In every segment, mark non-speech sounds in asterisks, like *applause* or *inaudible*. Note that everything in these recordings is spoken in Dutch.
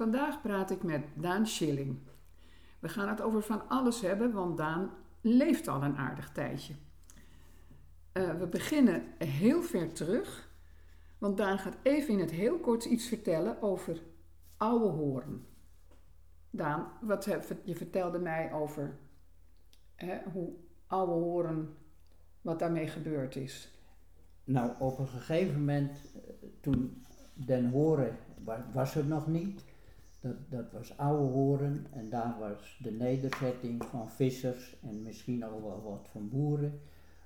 Vandaag praat ik met Daan Schilling. We gaan het over van alles hebben, want Daan leeft al een aardig tijdje. Uh, we beginnen heel ver terug, want Daan gaat even in het heel kort iets vertellen over oude horen. Daan, wat je vertelde mij over hè, hoe oude horen, wat daarmee gebeurd is. Nou, op een gegeven moment, eh, toen Den Horen was er nog niet, dat, dat was oude horen en daar was de nederzetting van vissers en misschien al wel wat van boeren.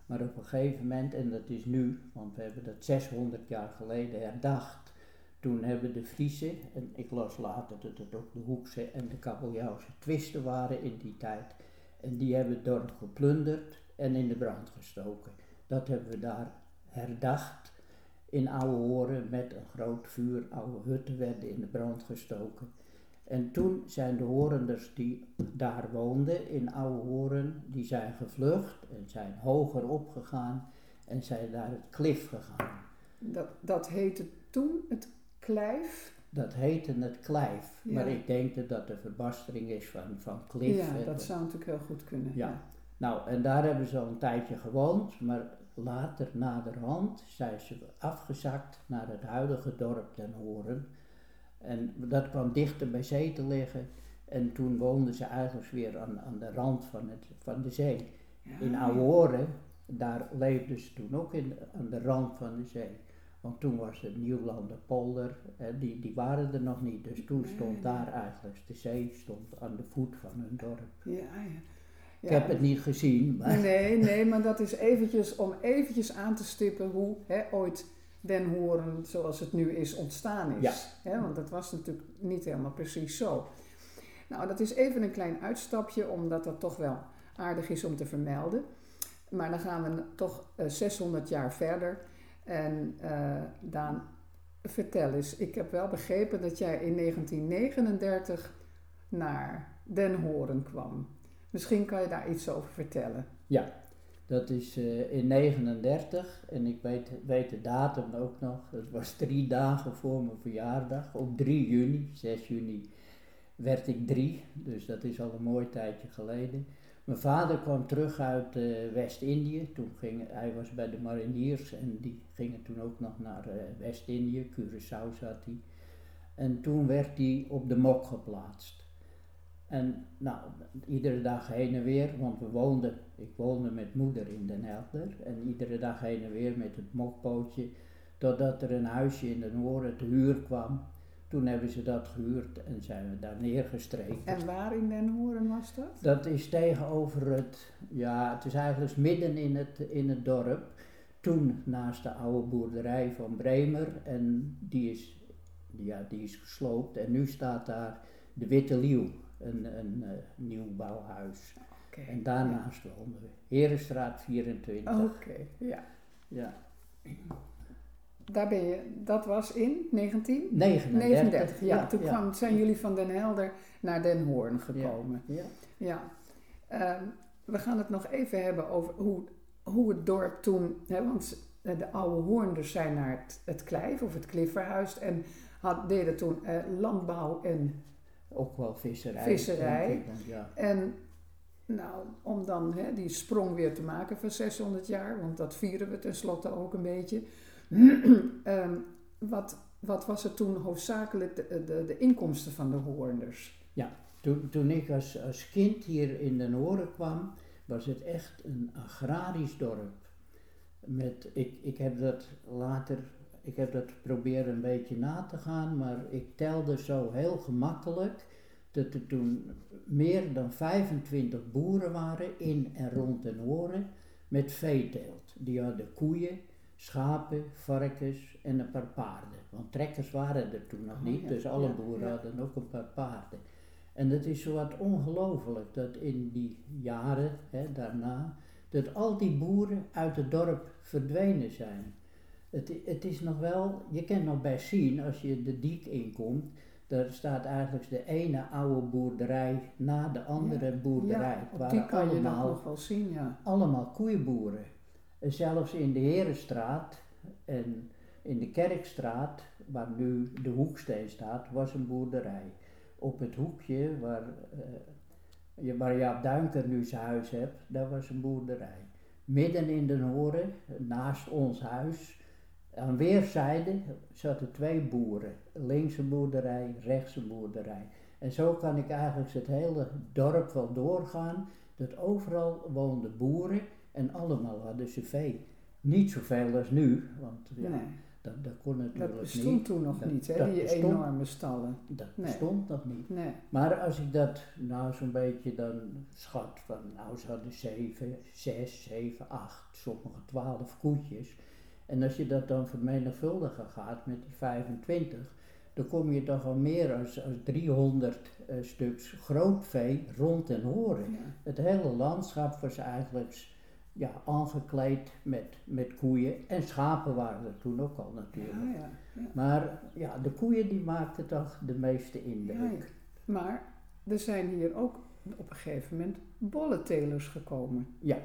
Maar op een gegeven moment, en dat is nu, want we hebben dat 600 jaar geleden herdacht, toen hebben de Friese, en ik las later dat het ook de Hoekse en de Kabeljauwse twisten waren in die tijd, en die hebben het dorp geplunderd en in de brand gestoken. Dat hebben we daar herdacht in oude horen met een groot vuur. Oude hutten werden in de brand gestoken. En toen zijn de Horenders die daar woonden in Oude Horen, die zijn gevlucht en zijn hoger opgegaan en zijn naar het klif gegaan. Dat, dat heette toen het Klijf? Dat heette het Klijf, maar ik denk dat dat de verbastering is van, van klif. Ja, dat zou natuurlijk heel goed kunnen. Ja. Nou, en daar hebben ze al een tijdje gewoond, maar later, naderhand, zijn ze afgezakt naar het huidige dorp Den Horen. En dat kwam dichter bij zee te liggen. En toen woonden ze eigenlijk weer aan, aan de rand van, het, van de zee. In Oude daar leefden ze toen ook in, aan de rand van de zee. Want toen was het Nieuwlander polder, hè, die, die waren er nog niet. Dus toen stond daar eigenlijk de zee stond aan de voet van hun dorp. Ja, ja. Ik heb het niet gezien. Maar. Nee, nee, maar dat is eventjes om eventjes aan te stippen hoe hè, ooit Den Horen zoals het nu is ontstaan is. Ja. want dat was natuurlijk niet helemaal precies zo. Nou, dat is even een klein uitstapje, omdat dat toch wel aardig is om te vermelden. Maar dan gaan we toch 600 eh, jaar verder. En uh, Daan, vertel eens. Ik heb wel begrepen dat jij in 1939 naar Den Horen kwam. Misschien kan je daar iets over vertellen. Ja, dat is uh, in 39 en ik weet, weet de datum ook nog. Dat was drie dagen voor mijn verjaardag. Op 3 juni, 6 juni, werd ik drie. Dus dat is al een mooi tijdje geleden. Mijn vader kwam terug uit uh, West-Indië. Toen ging, hij was bij de mariniers en die gingen toen ook nog naar uh, West-Indië. Curaçao zat hij. En toen werd hij op de mok geplaatst. En nou, iedere dag heen en weer, want we woonden, ik woonde met moeder in Den Helder. En iedere dag heen en weer met het mokpootje, totdat er een huisje in de Noorden te huur kwam. Toen hebben ze dat gehuurd en zijn we daar neergestreken. En waar in Den Horen was dat? Dat is tegenover het, ja, het is eigenlijk midden in het, in het dorp. Toen naast de oude boerderij van Bremer en die is, ja, die is gesloopt. En nu staat daar de Witte Leeuw een, een uh, nieuw bouwhuis. Okay, en daarnaast ja. we. Herenstraat 24. Oké, ja. ja. Daar ben je, dat was in 1939. ja, toen Kwam, zijn jullie van Den Helder naar Den Hoorn gekomen. Ja. ja. Uh, we gaan het nog even hebben over hoe, hoe het dorp toen, hè, want de oude Hoornders zijn naar het, het Klijf of het Klifferhuis en had, deden toen uh, landbouw en ook wel visserij. Visserij. ja. En nou, om dan hè, die sprong weer te maken van 600 jaar, want dat vieren we tenslotte ook een beetje. um, *clears throat* wat, wat was er toen hoofdzakelijk de, de, de inkomsten van de Hoornders? Ja, toen, toen ik als, als kind hier in de Noorden kwam, was het echt een agrarisch dorp. Met, ik, ik heb dat later ik heb dat proberen een beetje na te gaan, maar ik telde zo heel gemakkelijk dat er toen meer dan 25 boeren waren in en rond de Noorden met veeteelt. Die hadden koeien, schapen, varkens en een paar paarden. Want trekkers waren er toen nog oh niet, dus alle boeren hadden ook een paar paarden. En het is zo wat ongelooflijk dat in die jaren hè, daarna, dat al die boeren uit het dorp verdwenen zijn. Het, het is nog wel, je kent nog best zien als je de diek inkomt, daar staat eigenlijk de ene oude boerderij na de andere boerderij. Ja, die kan allemaal, je nog wel zien, ja. Allemaal koeienboeren. En zelfs in de Herenstraat en in de Kerkstraat, waar nu de Hoeksteen staat, was een boerderij. op het hoekje waar, uh, waar Jaap Duinker nu zijn huis hebt, daar was een boerderij. Midden in de Horen, naast ons huis, aan weerszijden zaten twee boeren. Links een boerderij, rechts een boerderij. En zo kan ik eigenlijk het hele dorp wel doorgaan. Dat overal woonden boeren en allemaal hadden ze vee. Niet zoveel als nu, want ja, nee. dat, dat kon natuurlijk Dat bestond toen nog niet, hè, die enorme stallen. Dat bestond nog niet. Nee. Maar als ik dat nou zo'n beetje dan schat, van nou ze hadden zeven, zes, zeven, acht, sommige twaalf koetjes. En als je dat dan vermenigvuldigen gaat met die 25, dan kom je toch al meer dan 300 uh, stuks grootvee rond en horen. Het hele landschap was eigenlijk ja, aangekleed met, met koeien. En schapen waren er toen ook al natuurlijk. Ja, ja, maar ja, de koeien die maakten toch de meeste indruk. Maar er zijn hier ook op een gegeven moment bolletelers gekomen. Ja,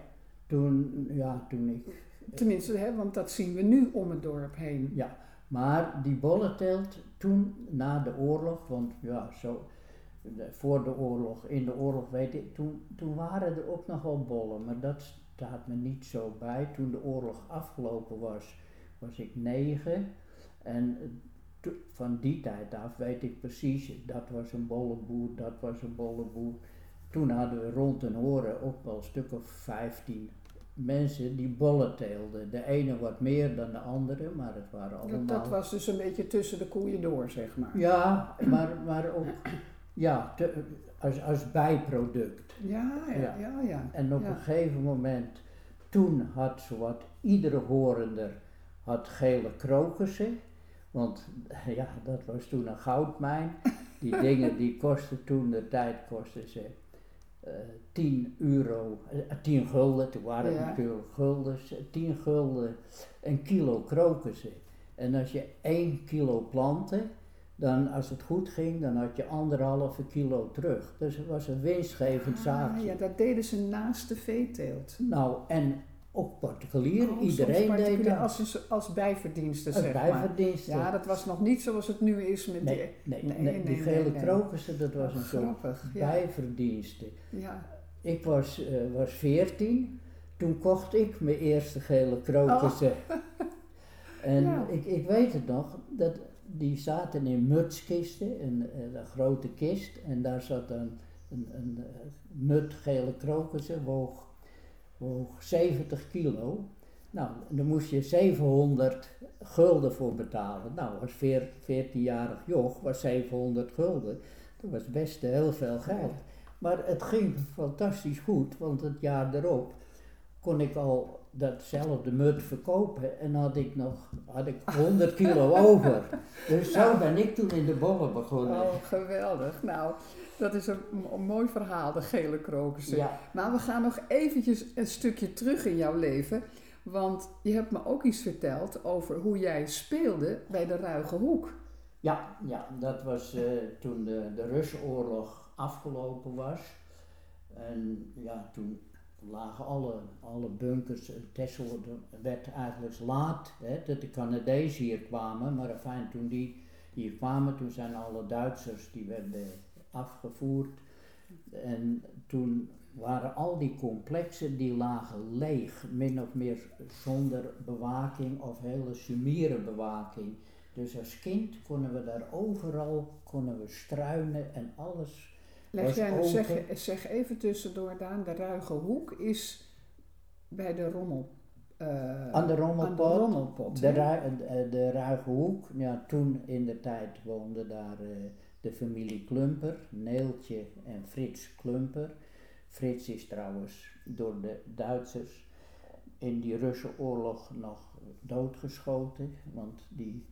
toen, ja, toen ik... Tenminste, hè, want dat zien we nu om het dorp heen. Ja, maar die bollenteelt toen na de oorlog, want ja, zo voor de oorlog, in de oorlog weet ik, toen, toen waren er ook nog wel bollen, maar dat staat me niet zo bij. Toen de oorlog afgelopen was, was ik negen en van die tijd af weet ik precies, dat was een bolleboer, dat was een bolleboer. Toen hadden we rond en horen ook wel een stuk of vijftien mensen die bollen teelden. De ene wat meer dan de andere, maar het waren allemaal... Dat, was dus een beetje tussen de koeien door, zeg maar. Ja, maar, maar ook ja, als, als bijproduct. Ja, ja, ja. ja, En op een gegeven moment, toen had zowat iedere horender had gele krokussen. Want *laughs* ja, dat was toen een goudmijn. Die *laughs* dingen die kosten toen de tijd kosten ze 10 eh, euro, uh, eh, 10 gulden, toen waren het natuurlijk gulden, 10 gulden een kilo krokussen. En als je 1 kilo planten, dan als het goed ging, dan had je anderhalve kilo terug. Dus het was een winstgevend ah, zaakje. Ja, dat deden ze naast de veeteelt. Nou, en ook particulier, oh, iedereen particulier deed dat. Als, als bijverdiensten, zeg bijverdiensten. Maar. Ja, dat was nog niet zoals het nu is met nee, die... Nee, nee, nee, die gele krokussen, dat was een soort bijverdiensten. Ja. Ik was, uh, was 14, toen kocht ik mijn eerste gele krokussen. Oh. *laughs* en ja. ik, ik weet het nog, dat die zaten in mutskisten, een, een, grote kist. En daar zat een, een, een mut gele krokussen, woog, woog 70 kilo. Nou, daar moest je 700 gulden voor betalen. Nou, als 14-jarig joch was 700 gulden. Dat was best heel veel geld. Maar het ging fantastisch goed, want het jaar erop kon ik al datzelfde mut verkopen en had ik nog had ik 100 kilo *laughs* over. Dus zo ben ik toen in de bollen begonnen. Oh, geweldig. Nou, dat is een, mooi verhaal, de gele krokussen. Ja. Maar we gaan nog eventjes een stukje terug in jouw leven. Want je hebt me ook iets verteld over hoe jij speelde bij de Ruige Hoek. Ja, ja dat was uh, toen de, de Russenoorlog afgelopen was. En ja, toen lagen alle, alle bunkers. Texel werd eigenlijk laat hè, dat de Canadezen hier kwamen. Maar fijn, toen die hier kwamen, toen zijn alle Duitsers die werden afgevoerd. En toen waren al die complexen die lagen leeg, min of meer zonder bewaking of hele sumiere bewaking. Dus als kind konden we daar overal konden we struinen en alles Leg jij, zeg, zeg even tussendoor, Daan, de Ruige Hoek is bij de Rommel. Uh, aan de Rommelpot. de, rommelpot, de, eh, de, Ruige Hoek, ja, toen in de tijd woonde daar uh, de familie Klumper, Neeltje en Frits Klumper. Frits is trouwens door de Duitsers in die Russenoorlog nog doodgeschoten, want die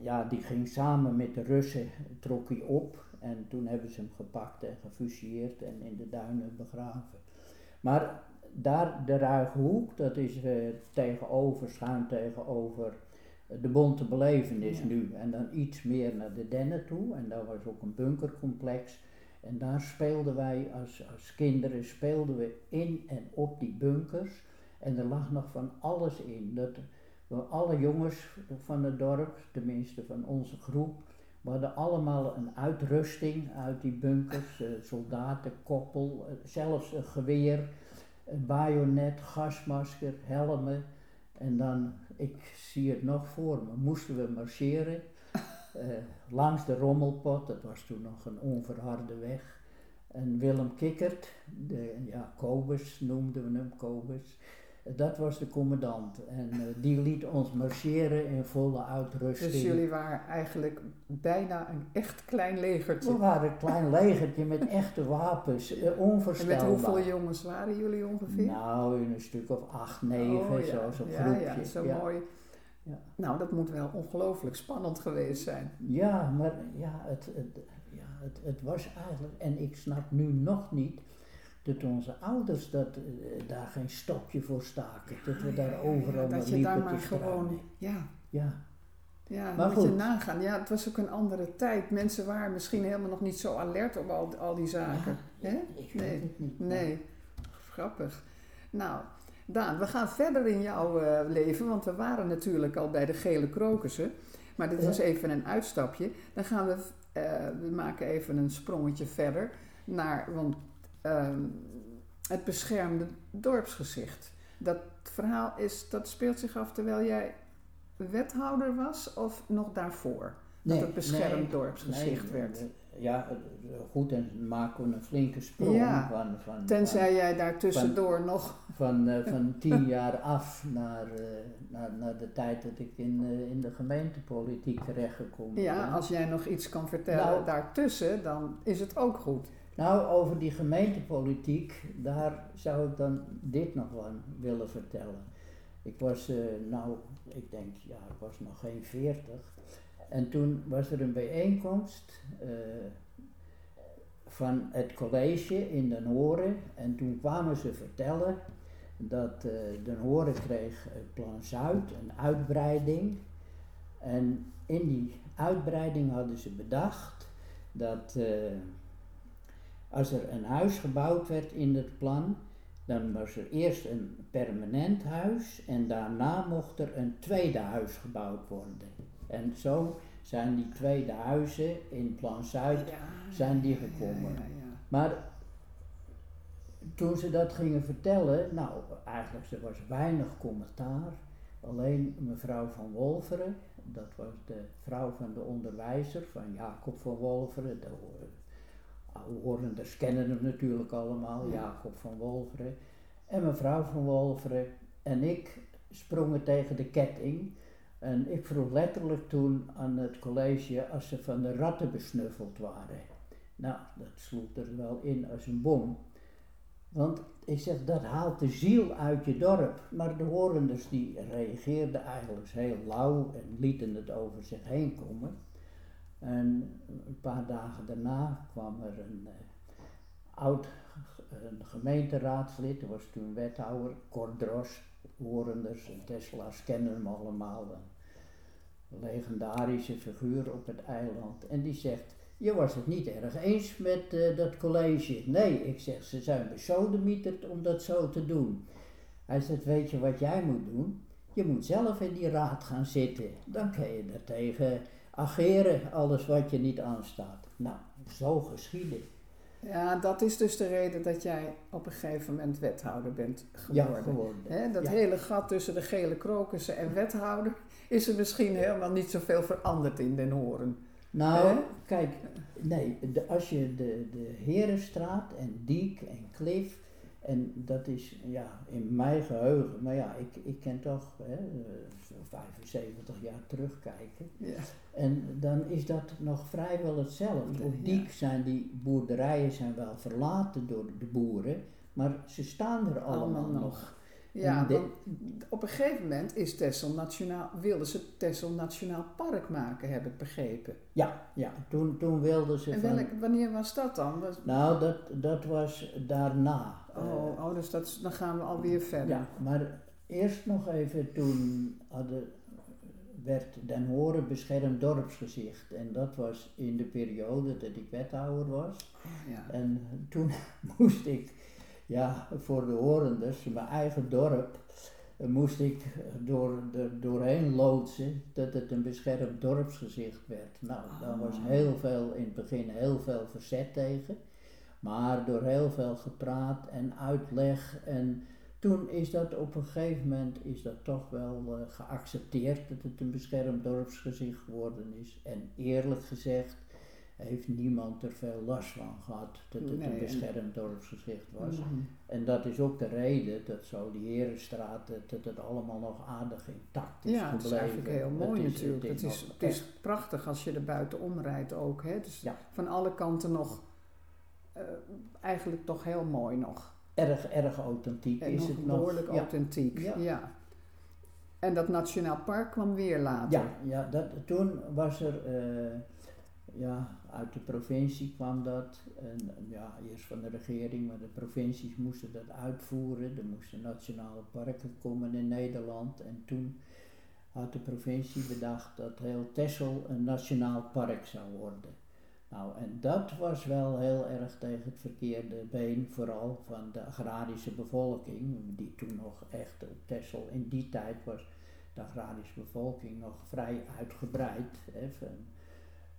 ja, die ging samen met de Russen, trok hij op en toen hebben ze hem gepakt en gefusilleerd en in de duinen begraven. Maar daar de Ruige Hoek, dat is uh, tegenover, schuin tegenover de Bonte Belevenis nu. En dan iets meer naar de Dennen toe en daar was ook een bunkercomplex. En daar speelden wij als, als kinderen, speelden we in en op die bunkers. En er lag nog van alles in. Dat, alle jongens van het dorp, tenminste van onze groep, We hadden allemaal een uitrusting uit die bunkers, uh, soldatenkoppel, uh, zelfs een geweer, een bajonet, gasmasker, helmen. En dan, ik zie het nog voor me, moesten we marcheren uh, langs de Rommelpot, dat was toen nog een onverharde weg. En Willem Kikkert, de, ja, Kobus noemden we hem, Kobus, dat was de commandant. En uh, die liet ons marcheren in volle uitrusting. Dus jullie waren eigenlijk bijna een echt klein legertje? We waren een klein legertje met echte wapens, uh, onvoorstelbaar. En met hoeveel jongens waren jullie ongeveer? Nou, in een stuk of acht, negen, oh, ja. zo, zo'n ja, groepje. Ja, zo ja. mooi. Ja. Nou, dat moet wel ongelooflijk spannend geweest zijn. Ja, maar ja, het, het, ja het, het was eigenlijk, en ik snap nu nog niet dat onze ouders dat, uh, daar geen stokje voor staken. dat we daar overal dat je daar maar gewoon, ja. Ja. Ja, maar moet je nagaan. Ja, het was ook een andere tijd. Mensen waren misschien helemaal nog niet zo alert op al, al die zaken. Ja, Hè? Ik weet nee, het niet. nee. Grappig. Nou, Daan, we gaan verder in jouw uh, leven, want we waren natuurlijk al bij de gele krokussen. Maar dit was even een uitstapje. Dan gaan we, uh, we maken even een sprongetje verder naar, want uh, het beschermde dorpsgezicht. Dat verhaal is, dat speelt zich af terwijl jij wethouder was of nog daarvoor? Nee, dat het beschermd nee, dorpsgezicht nee, werd. Ja, goed, en maken we een flinke sprong Ja, van, van, Tenzij jij daar tussendoor nog. van, uh, van *laughs* tien jaar af naar, uh, naar, naar de tijd dat ik in, uh, in de gemeentepolitiek terechtgekomen Ja, ben. als jij nog iets kan vertellen Nou. daartussen, dan is het ook goed. Nou, over die gemeentepolitiek, daar zou ik dan dit nog van willen vertellen. Ik was, uh, nou, ik denk, ja, ik was nog geen veertig. En toen was er een bijeenkomst uh, van het college in Den Horen. En toen kwamen ze vertellen dat uh, Den Horen kreeg Plan Zuid, een uitbreiding. En in die uitbreiding hadden ze bedacht dat als er een huis gebouwd werd in het plan, dan was er eerst een permanent huis en daarna mocht er een tweede huis gebouwd worden. En zo zijn die tweede huizen in Plan Zuid zijn die gekomen. Ja, ja, ja. Maar toen ze dat gingen vertellen, nou eigenlijk er was weinig commentaar. Alleen mevrouw van Wolveren, dat was de vrouw van de onderwijzer van Jacob van Wolveren, de Horenders kennen hem natuurlijk allemaal, Jacob van Wolveren. En mevrouw van Wolveren en ik sprongen tegen de ketting. En ik vroeg letterlijk toen aan het college als ze van de ratten besnuffeld waren. Nou, dat sloeg er wel in als een bom. Want ik zeg, dat haalt de ziel uit je dorp. Maar de Horenders die reageerden eigenlijk heel lauw en lieten het over zich heen komen. En een paar dagen daarna kwam er een uh, oud een gemeenteraadslid, dat was toen wethouder, Cor Dros, Horenders en Tesla's kennen hem allemaal. Een legendarische figuur op het eiland. En die zegt, je was het niet erg eens met uh, dat college. Nee, ik zeg, ze zijn besodemieterd om dat zo te doen. Hij zegt, weet je wat jij moet doen? Je moet zelf in die raad gaan zitten. Dan kan je daartegen ageren, alles wat je niet aanstaat. Nou, zo geschieden. Ja, dat is dus de reden dat jij op een gegeven moment wethouder bent Ja, geworden. geworden. Hè, dat Ja. hele gat tussen de gele krokussen en wethouder is er misschien helemaal niet zoveel veranderd in Den Horen. Nou, kijk, nee, de, als je de, de Herenstraat en Diek en Klif, en dat is ja, in mijn geheugen, maar ja, ik, ik kan toch hè, eh, zo'n 75 jaar terugkijken. Ja. En dan is dat nog vrijwel hetzelfde. Op. Diek zijn die boerderijen zijn wel verlaten door de boeren, maar ze staan er allemaal, Allemaal nog. Ja, want op een gegeven moment is Texel Nationaal, wilden ze Texel Nationaal Park maken, heb ik begrepen. Ja, ja toen, toen wilden ze En van... welk, wanneer was dat dan? Was- Nou, dat, dat was daarna. Oh, oh, dus dat, dan gaan we alweer verder. Ja, maar eerst nog even, toen hadden, werd Den Horen beschermd dorpsgezicht. En dat was in de periode dat ik wethouder was. Ja. En toen *laughs* moest ik, ja, voor de Horenders, mijn eigen dorp, moest ik door, er doorheen loodsen dat het een beschermd dorpsgezicht werd. Nou, daar was Oh. heel veel, in het begin heel veel verzet tegen. Maar door heel veel gepraat en uitleg en toen is dat op een gegeven moment is dat toch wel eh, geaccepteerd dat het een beschermd dorpsgezicht geworden is. En eerlijk gezegd heeft niemand er veel last van gehad dat het Nee, een en- beschermd dorpsgezicht was. Mhm. En dat is ook de reden dat zo die Herenstraat, dat, dat het allemaal nog aardig intact is Ja, het is gebleven. eigenlijk heel mooi is- natuurlijk. Het is, het is prachtig als je er buiten omrijdt ook. Hè? Dus Ja. van alle kanten nog, eh, eigenlijk toch heel mooi nog. erg, erg authentiek En is nog het nog. behoorlijk ja. authentiek. Ja. Ja. En dat Nationaal Park kwam weer later. Ja, ja dat, toen was er, eh, ja, uit de provincie kwam dat. En ja, eerst van de regering, maar de provincies moesten dat uitvoeren. Er moesten nationale parken komen in Nederland. En toen had de provincie bedacht dat heel Texel een nationaal park zou worden. Nou, en dat was wel heel erg tegen het verkeerde been, vooral van de agrarische bevolking, die toen nog echt op Texel in die tijd was de agrarische bevolking nog vrij uitgebreid. Hè,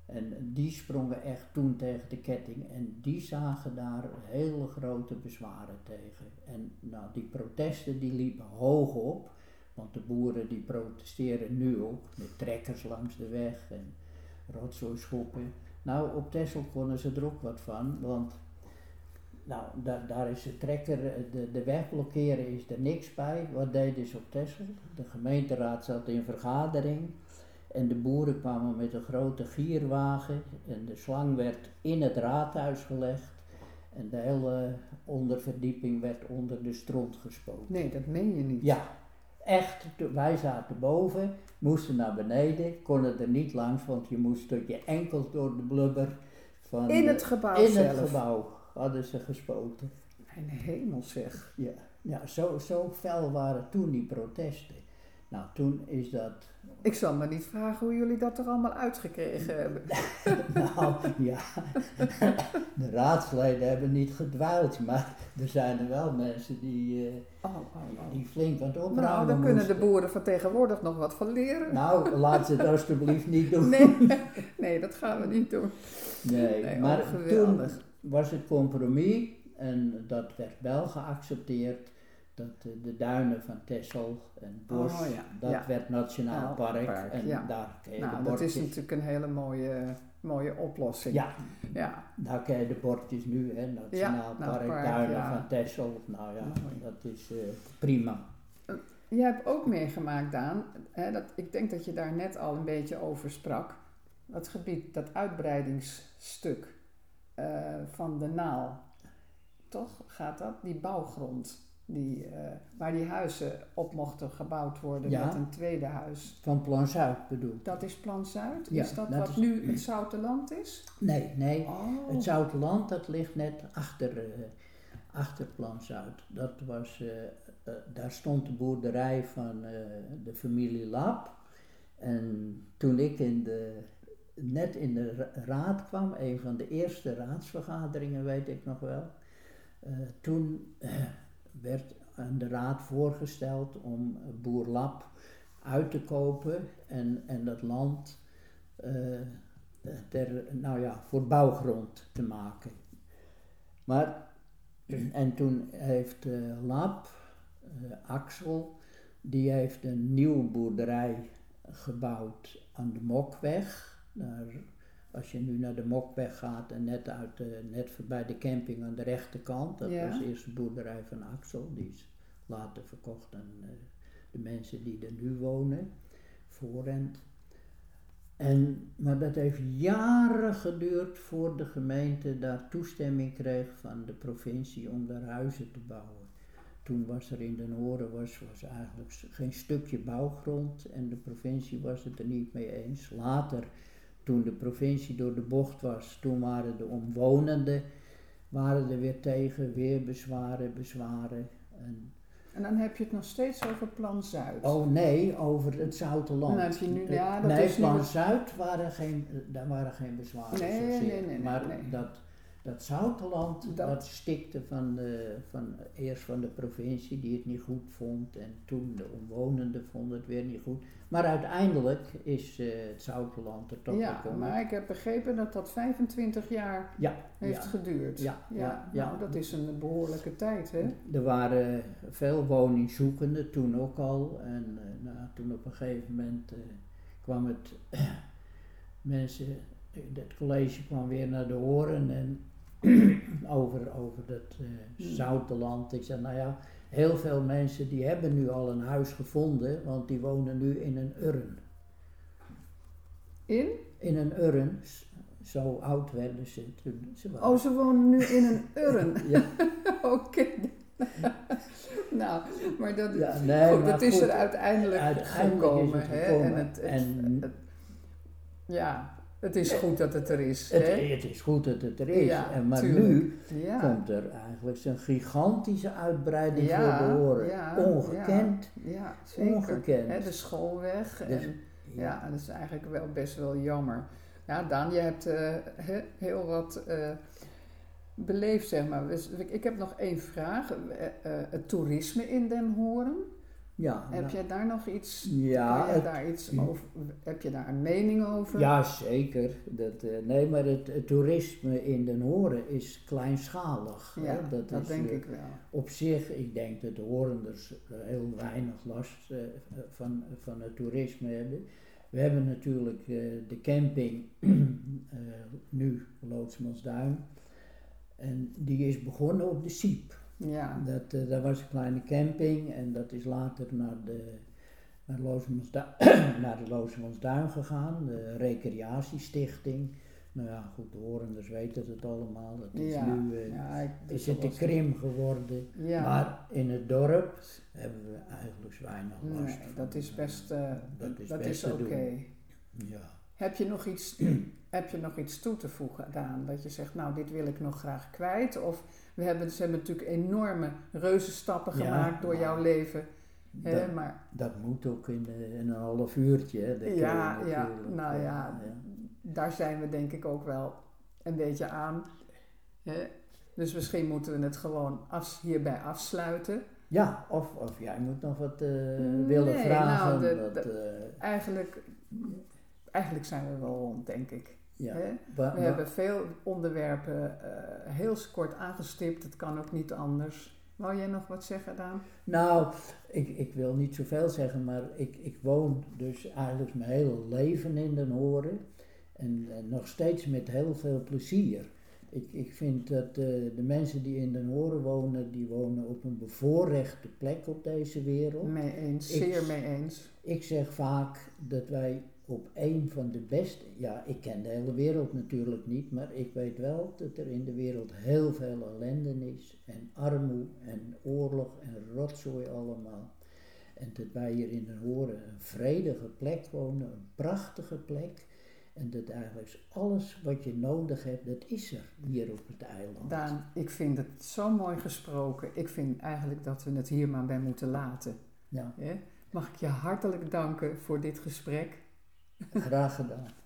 en die sprongen echt toen tegen de ketting en die zagen daar hele grote bezwaren tegen. En nou, die protesten die liepen hoog op, want de boeren die protesteren nu ook met trekkers langs de weg en rotzooischoppen. Nou, op Texel konden ze er ook wat van, want nou, da- daar is de trekker, de, de weg blokkeren is er niks bij. Wat deden ze op Texel? De gemeenteraad zat in vergadering en de boeren kwamen met een grote gierwagen en de slang werd in het raadhuis gelegd en de hele onderverdieping werd onder de stront gespoten. Nee, dat meen je niet. Ja, echt. Wij zaten boven, moesten naar beneden, konden er niet langs, want je moest tot je enkels door de blubber van In het gebouw in zelf. het gebouw hadden ze gespoten. Mijn hemel zeg. Ja, ja zo, zo fel waren toen die protesten. Nou, toen is dat, Ik zal me niet vragen hoe jullie dat er allemaal uitgekregen hebben. *laughs* nou ja, de raadsleden hebben niet gedwaald, maar er zijn er wel mensen die, eh, Oh, oh, oh. die flink aan het opruimen Nou, daar kunnen de boeren van tegenwoordig nog wat van leren. Nou, laat ze het alstublieft niet doen. Nee, *laughs* nee, dat gaan we niet doen. Nee, Nee, maar toen was het compromis en dat werd wel geaccepteerd dat eh, de duinen van Texel en Bos, Oh, ja, dat ja. werd Nationaal Nou, Park, park, en ja. daar je Nou, de dat is natuurlijk een hele mooie, mooie oplossing. ja, Ja, daar kun je de bordjes nu, hè, Nationaal nou, Park, park, duinen van Texel, nou ja, Mooi. dat is eh, prima. Jij hebt ook meegemaakt, Daan, hè, dat, ik denk dat je daar net al een beetje over sprak. Dat gebied, dat uitbreidingsstuk eh, van de Naal. Toch gaat dat? Die bouwgrond, die, eh, waar die huizen op mochten gebouwd worden Ja. met een tweede huis. Van Plan Zuid bedoel Dat is Plan Zuid? Ja, is dat, dat wat is- nu het Zoute Land is? Nee, nee, Oh. Het Zouteland, dat ligt net achter, eh, achter Plan Zuid. Dat was, eh, daar stond de boerderij van de familie Lap. En toen ik in de, net in de ra- raad kwam, een van de eerste raadsvergaderingen weet ik nog wel. toen werd aan de raad voorgesteld om boer Lap uit te kopen en, en dat land eh, ter, nou ja, voor bouwgrond te maken. Maar, *clears throat* en toen heeft eh Lap, eh, Axel, die heeft een nieuwe boerderij gebouwd aan de Mokweg. Daar, als je nu naar de Mokweg gaat en net, uit de, net voorbij de camping aan de rechterkant, dat Ja. was eerst de boerderij van Axel, die is later verkocht aan eh, de mensen die er nu wonen, voorrent. En, maar dat heeft jaren geduurd voor de gemeente daar toestemming kreeg van de provincie om daar huizen te bouwen. Toen was er in Den Horen was, was eigenlijk geen stukje bouwgrond en de provincie was het er niet mee eens. Later, toen de provincie door de bocht was, toen waren de omwonenden waren er weer tegen, weer bezwaren, bezwaren. En, En dan heb je het nog steeds over Plan Zuid. oh nee, over het Zouteland. Dan heb je nu- Het- ja, dat nee, is nu Plan het- Zuid waren geen, daar waren geen bezwaren. Nee, nee, nee, nee, maar nee. Dat, dat Zouteland, Dat- dat, stikte van de, van, eerst van de provincie die het niet goed vond en toen de omwonenden vonden het weer niet goed. Maar uiteindelijk is eh, het Zouteland er toch ja, gekomen. maar ik heb begrepen dat dat 25 jaar Ja, heeft ja. geduurd. Ja, ja, ja. Nou, dat is een behoorlijke tijd, hè? Er waren veel woningzoekenden toen ook al. En eh, nou, toen op een gegeven moment eh, kwam het *clears throat* mensen, het college kwam weer naar de horen en *clears throat* over, over dat eh Zouteland. Ik zei, nou ja, heel veel mensen die hebben nu al een huis gevonden, want die wonen nu in een urn. In? In een urn, zo oud werden ze toen. Ze waren- Oh, ze wonen nu in een urn. *laughs* ja, *laughs* Oké. *laughs* nou, maar dat, ja, nee, goed, maar dat is er uiteindelijk, uiteindelijk gekomen. hè? En het, het- En- het- ja, het is goed dat het er is. Het, hè? het is goed dat het er is, Ja, en, maar tuurlijk. nu ja. komt er eigenlijk zo'n gigantische uitbreiding Ja, voor de oren. ja, Ongekend. Ja, zeker. Ongekend. De schoolweg. Dus- en, ja, dat is eigenlijk wel best wel jammer. Ja, Daan, je hebt eh, he- heel wat eh, beleefd, zeg maar. Dus ik- heb nog één vraag. Eh, eh, het toerisme in Den Horen. Ja, Heb nou, jij daar nog iets, ja, je het- daar iets over, heb je daar een mening over? ja, zeker. Dat, eh, nee, maar het, het toerisme in Den Horen is kleinschalig. Ja, hè. dat, is, denk eh, ik wel. Op zich, ik denk dat de Horenders eh, heel weinig last van, van het toerisme hebben. We hebben natuurlijk de camping, *clears throat* nu Loodsmansduin. En die is begonnen op de Siep. Ja, Dat, eh, dat was een kleine camping en dat is later naar de, naar *clears throat* naar de Loosemansduin gegaan, de recreatiestichting. Nou ja, goed, de Horenders weten het allemaal. Het is ja, nu eh, ja, ik, is dat het de krim geworden. Ja, Maar in het dorp hebben we eigenlijk weinig last nee, van. dat is best, eh, Dat is dat best is oké. Ja. Heb je nog iets, *clears throat* heb je nog iets toe te voegen aan dat je zegt, nou, dit wil ik nog graag kwijt? Of we hebben, ze hebben natuurlijk enorme reuzenstappen Ja, gemaakt door maar jouw leven. Hè, Dat, maar dat moet ook in, eh, in een half uurtje. Hè. Dat Ja, ja, natuurlijk, nou eh, ja. daar zijn we denk ik ook wel een beetje aan. Dus misschien moeten we het gewoon af, hierbij afsluiten. Ja, of, of jij moet nog wat eh, Nee, willen vragen. nou, de- de- eh, Eigenlijk, eigenlijk zijn we wel rond, denk ik. Ja. We hebben veel onderwerpen eh, heel kort aangestipt. Het kan ook niet anders. Wou jij nog wat zeggen, Daan? Nou, ik, ik wil niet zoveel zeggen, maar ik, ik woon dus eigenlijk mijn hele leven in Den Horen. En, nog steeds met heel veel plezier. Ik, ik vind dat eh, de mensen die in Den Horen wonen, die wonen op een bevoorrechte plek op deze wereld. Mee eens, Ik- zeer mee eens. Ik zeg vaak dat wij op een van de beste, ja, ik ken de hele wereld natuurlijk niet, maar ik weet wel dat er in de wereld heel veel ellende is en armoede en oorlog en rotzooi allemaal. En dat wij hier in Den Horen een vredige plek wonen, een prachtige plek. En dat eigenlijk alles wat je nodig hebt, dat is er hier op het eiland. Daan, ik vind het zo mooi gesproken. Ik vind eigenlijk dat we het hier maar bij moeten laten. Ja? Mag ik je hartelijk danken voor dit gesprek? Graag gedaan.